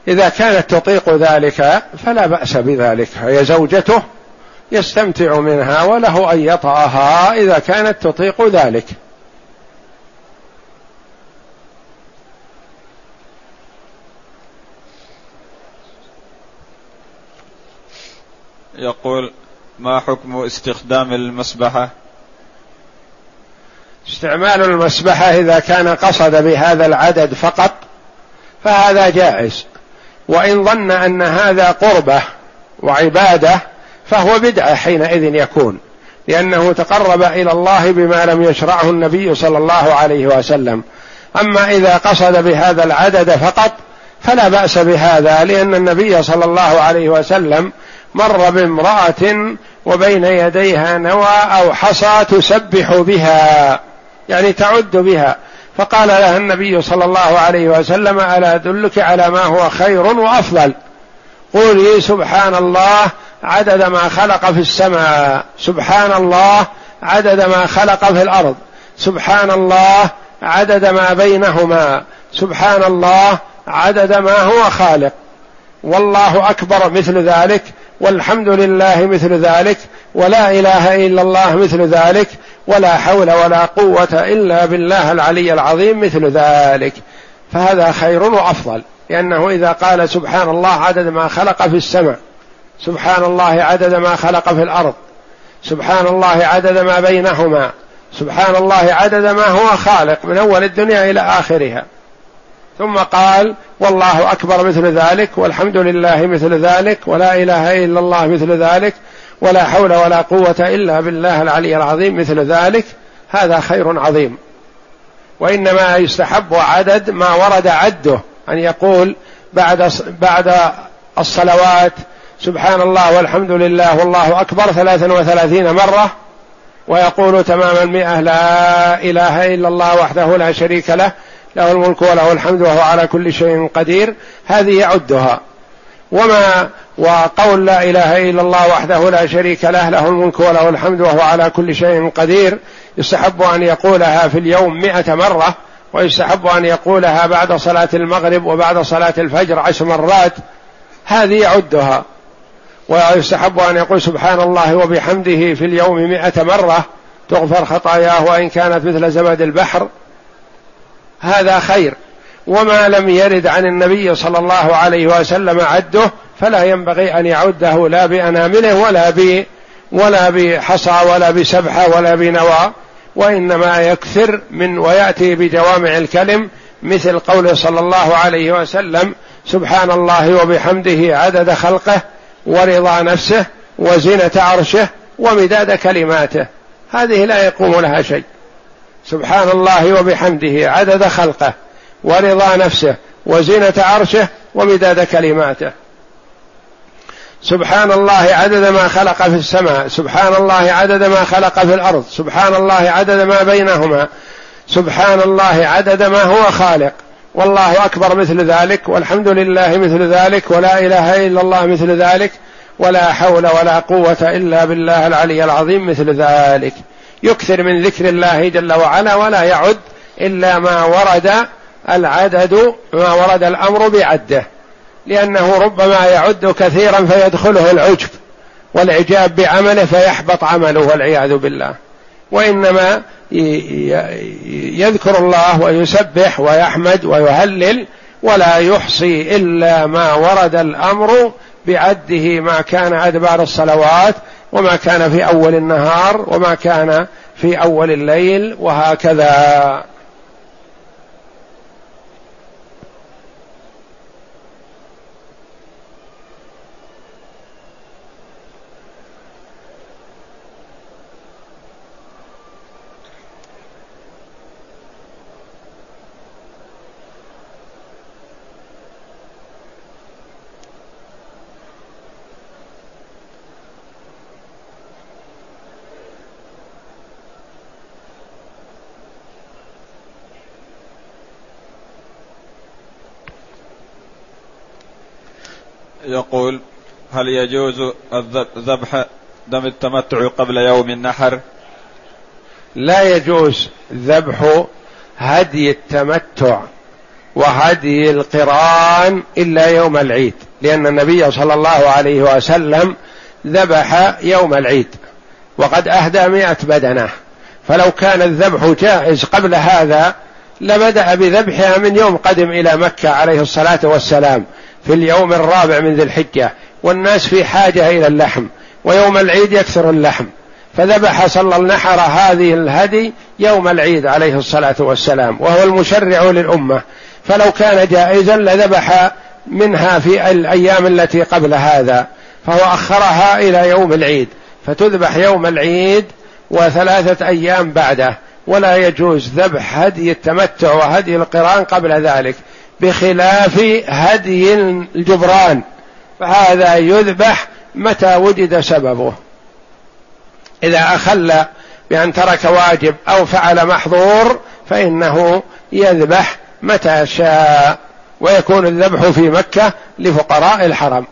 Speaker 1: إذا كانت تطيق ذلك فلا بأس بذلك هي زوجته يستمتع منها وله أن يطأها إذا كانت تطيق ذلك.
Speaker 2: يقول ما حكم استخدام المسبحة؟
Speaker 1: استعمال المسبحة إذا كان قصد بهذا العدد فقط فهذا جائز. وإن ظن أن هذا قربة وعبادة فهو بدعة حينئذ يكون لأنه تقرب إلى الله بما لم يشرعه النبي صلى الله عليه وسلم. أما إذا قصد بهذا العدد فقط فلا بأس بهذا لأن النبي صلى الله عليه وسلم مر بامرأة وبين يديها نوى أو حصى تسبح بها يعني تعد بها. فقال لها النبي صلى الله عليه وسلم ألا أدلك على ما هو خير وأفضل؟ قولي سبحان الله عدد ما خلق في السماء. سبحان الله عدد ما خلق في الأرض. سبحان الله عدد ما بينهما. سبحان الله عدد ما هو خالق. والله أكبر مثل ذلك والحمد لله مثل ذلك ولا إله إلا الله مثل ذلك ولا حول ولا قوة إلا بالله العلي العظيم مثل ذلك. فهذا خير وأفضل لأنه إذا قال سبحان الله عدد ما خلق في السماء سبحان الله عدد ما خلق في الأرض سبحان الله عدد ما بينهما سبحان الله عدد ما هو خالق من أول الدنيا إلى آخرها. ثم قال والله أكبر مثل ذلك والحمد لله مثل ذلك ولا إله إلا الله مثل ذلك ولا حول ولا قوة إلا بالله العلي العظيم مثل ذلك هذا خير عظيم. وإنما يستحب عدد ما ورد عده أن يقول بعد بعد الصلوات سبحان الله والحمد لله والله أكبر ثلاثا وثلاثين مرة ويقول تمام المئة لا إله إلا الله وحده لا شريك له له الملك وله الحمد وهو على كل شيء قدير هذه يعدها. وما وقول لا إله إلا الله وحده لا شريك له له الملك وله الحمد وهو على كل شيء قدير. يستحب أن يقولها في اليوم مئة مرة ويستحب أن يقولها بعد صلاة المغرب وبعد صلاة الفجر عشر مرات. هذه يعدها. ويستحب أن يقول سبحان الله وبحمده في اليوم مئة مرة تغفر خطاياه وإن كانت مثل زبد البحر. هذا خير. وما لم يرد عن النبي صلى الله عليه وسلم عده فلا ينبغي أن يعده لا بأنامله ولا ب ولا بحصى ولا بسبحه ولا بنوى وإنما يكثر من ويأتي بجوامع الكلم مثل قوله صلى الله عليه وسلم سبحان الله وبحمده عدد خلقه ورضا نفسه وزنة عرشه ومداد كلماته. هذه لا يقوم لها شيء. سبحان الله وبحمده عدد خلقه ورضا نفسه وزنة عرشه ومداد كلماته. سبحان الله عدد ما خلق في السماء سبحان الله عدد ما خلق في الأرض سبحان الله عدد ما بينهما سبحان الله عدد ما هو خالق. والله أكبر مثل ذلك والحمد لله مثل ذلك ولا إله إلا الله مثل ذلك ولا حول ولا قوة إلا بالله العلي العظيم مثل ذلك. يكثر من ذكر الله جل وعلا ولا يعد إلا ما ورد العدد ما ورد الأمر بعده. لأنه ربما يعد كثيرا فيدخله العجب والعجاب بعمله فيحبط عمله والعياذ بالله. وإنما يذكر الله ويسبح ويحمد ويهلل ولا يحصي إلا ما ورد الأمر بعده ما كان أدبار الصلوات وما كان في أول النهار وما كان في أول الليل وهكذا.
Speaker 2: يقول هل يجوز ذبح دم التمتع قبل يوم النحر؟
Speaker 1: لا يجوز ذبح هدي التمتع وهدي القران إلا يوم العيد لأن النبي صلى الله عليه وسلم ذبح يوم العيد وقد أهدى مائه بدنة. فلو كان الذبح جائز قبل هذا لبدأ بذبحها من يوم قدم إلى مكة عليه الصلاة والسلام. في اليوم الرابع من ذي الحجة والناس في حاجة إلى اللحم ويوم العيد يكثر اللحم. فذبح صلى النحر هذه الهدي يوم العيد عليه الصلاة والسلام وهو المشرع للأمة. فلو كان جائزا لذبح منها في الأيام التي قبل هذا فهو أخرها إلى يوم العيد. فتذبح يوم العيد وثلاثة أيام بعده ولا يجوز ذبح هدي التمتع وهدي القران قبل ذلك. بخلاف هدي الجبران فهذا يذبح متى وجد سببه. إذا أخل بأن ترك واجب أو فعل محظور فإنه يذبح متى شاء ويكون الذبح في مكة لفقراء الحرم.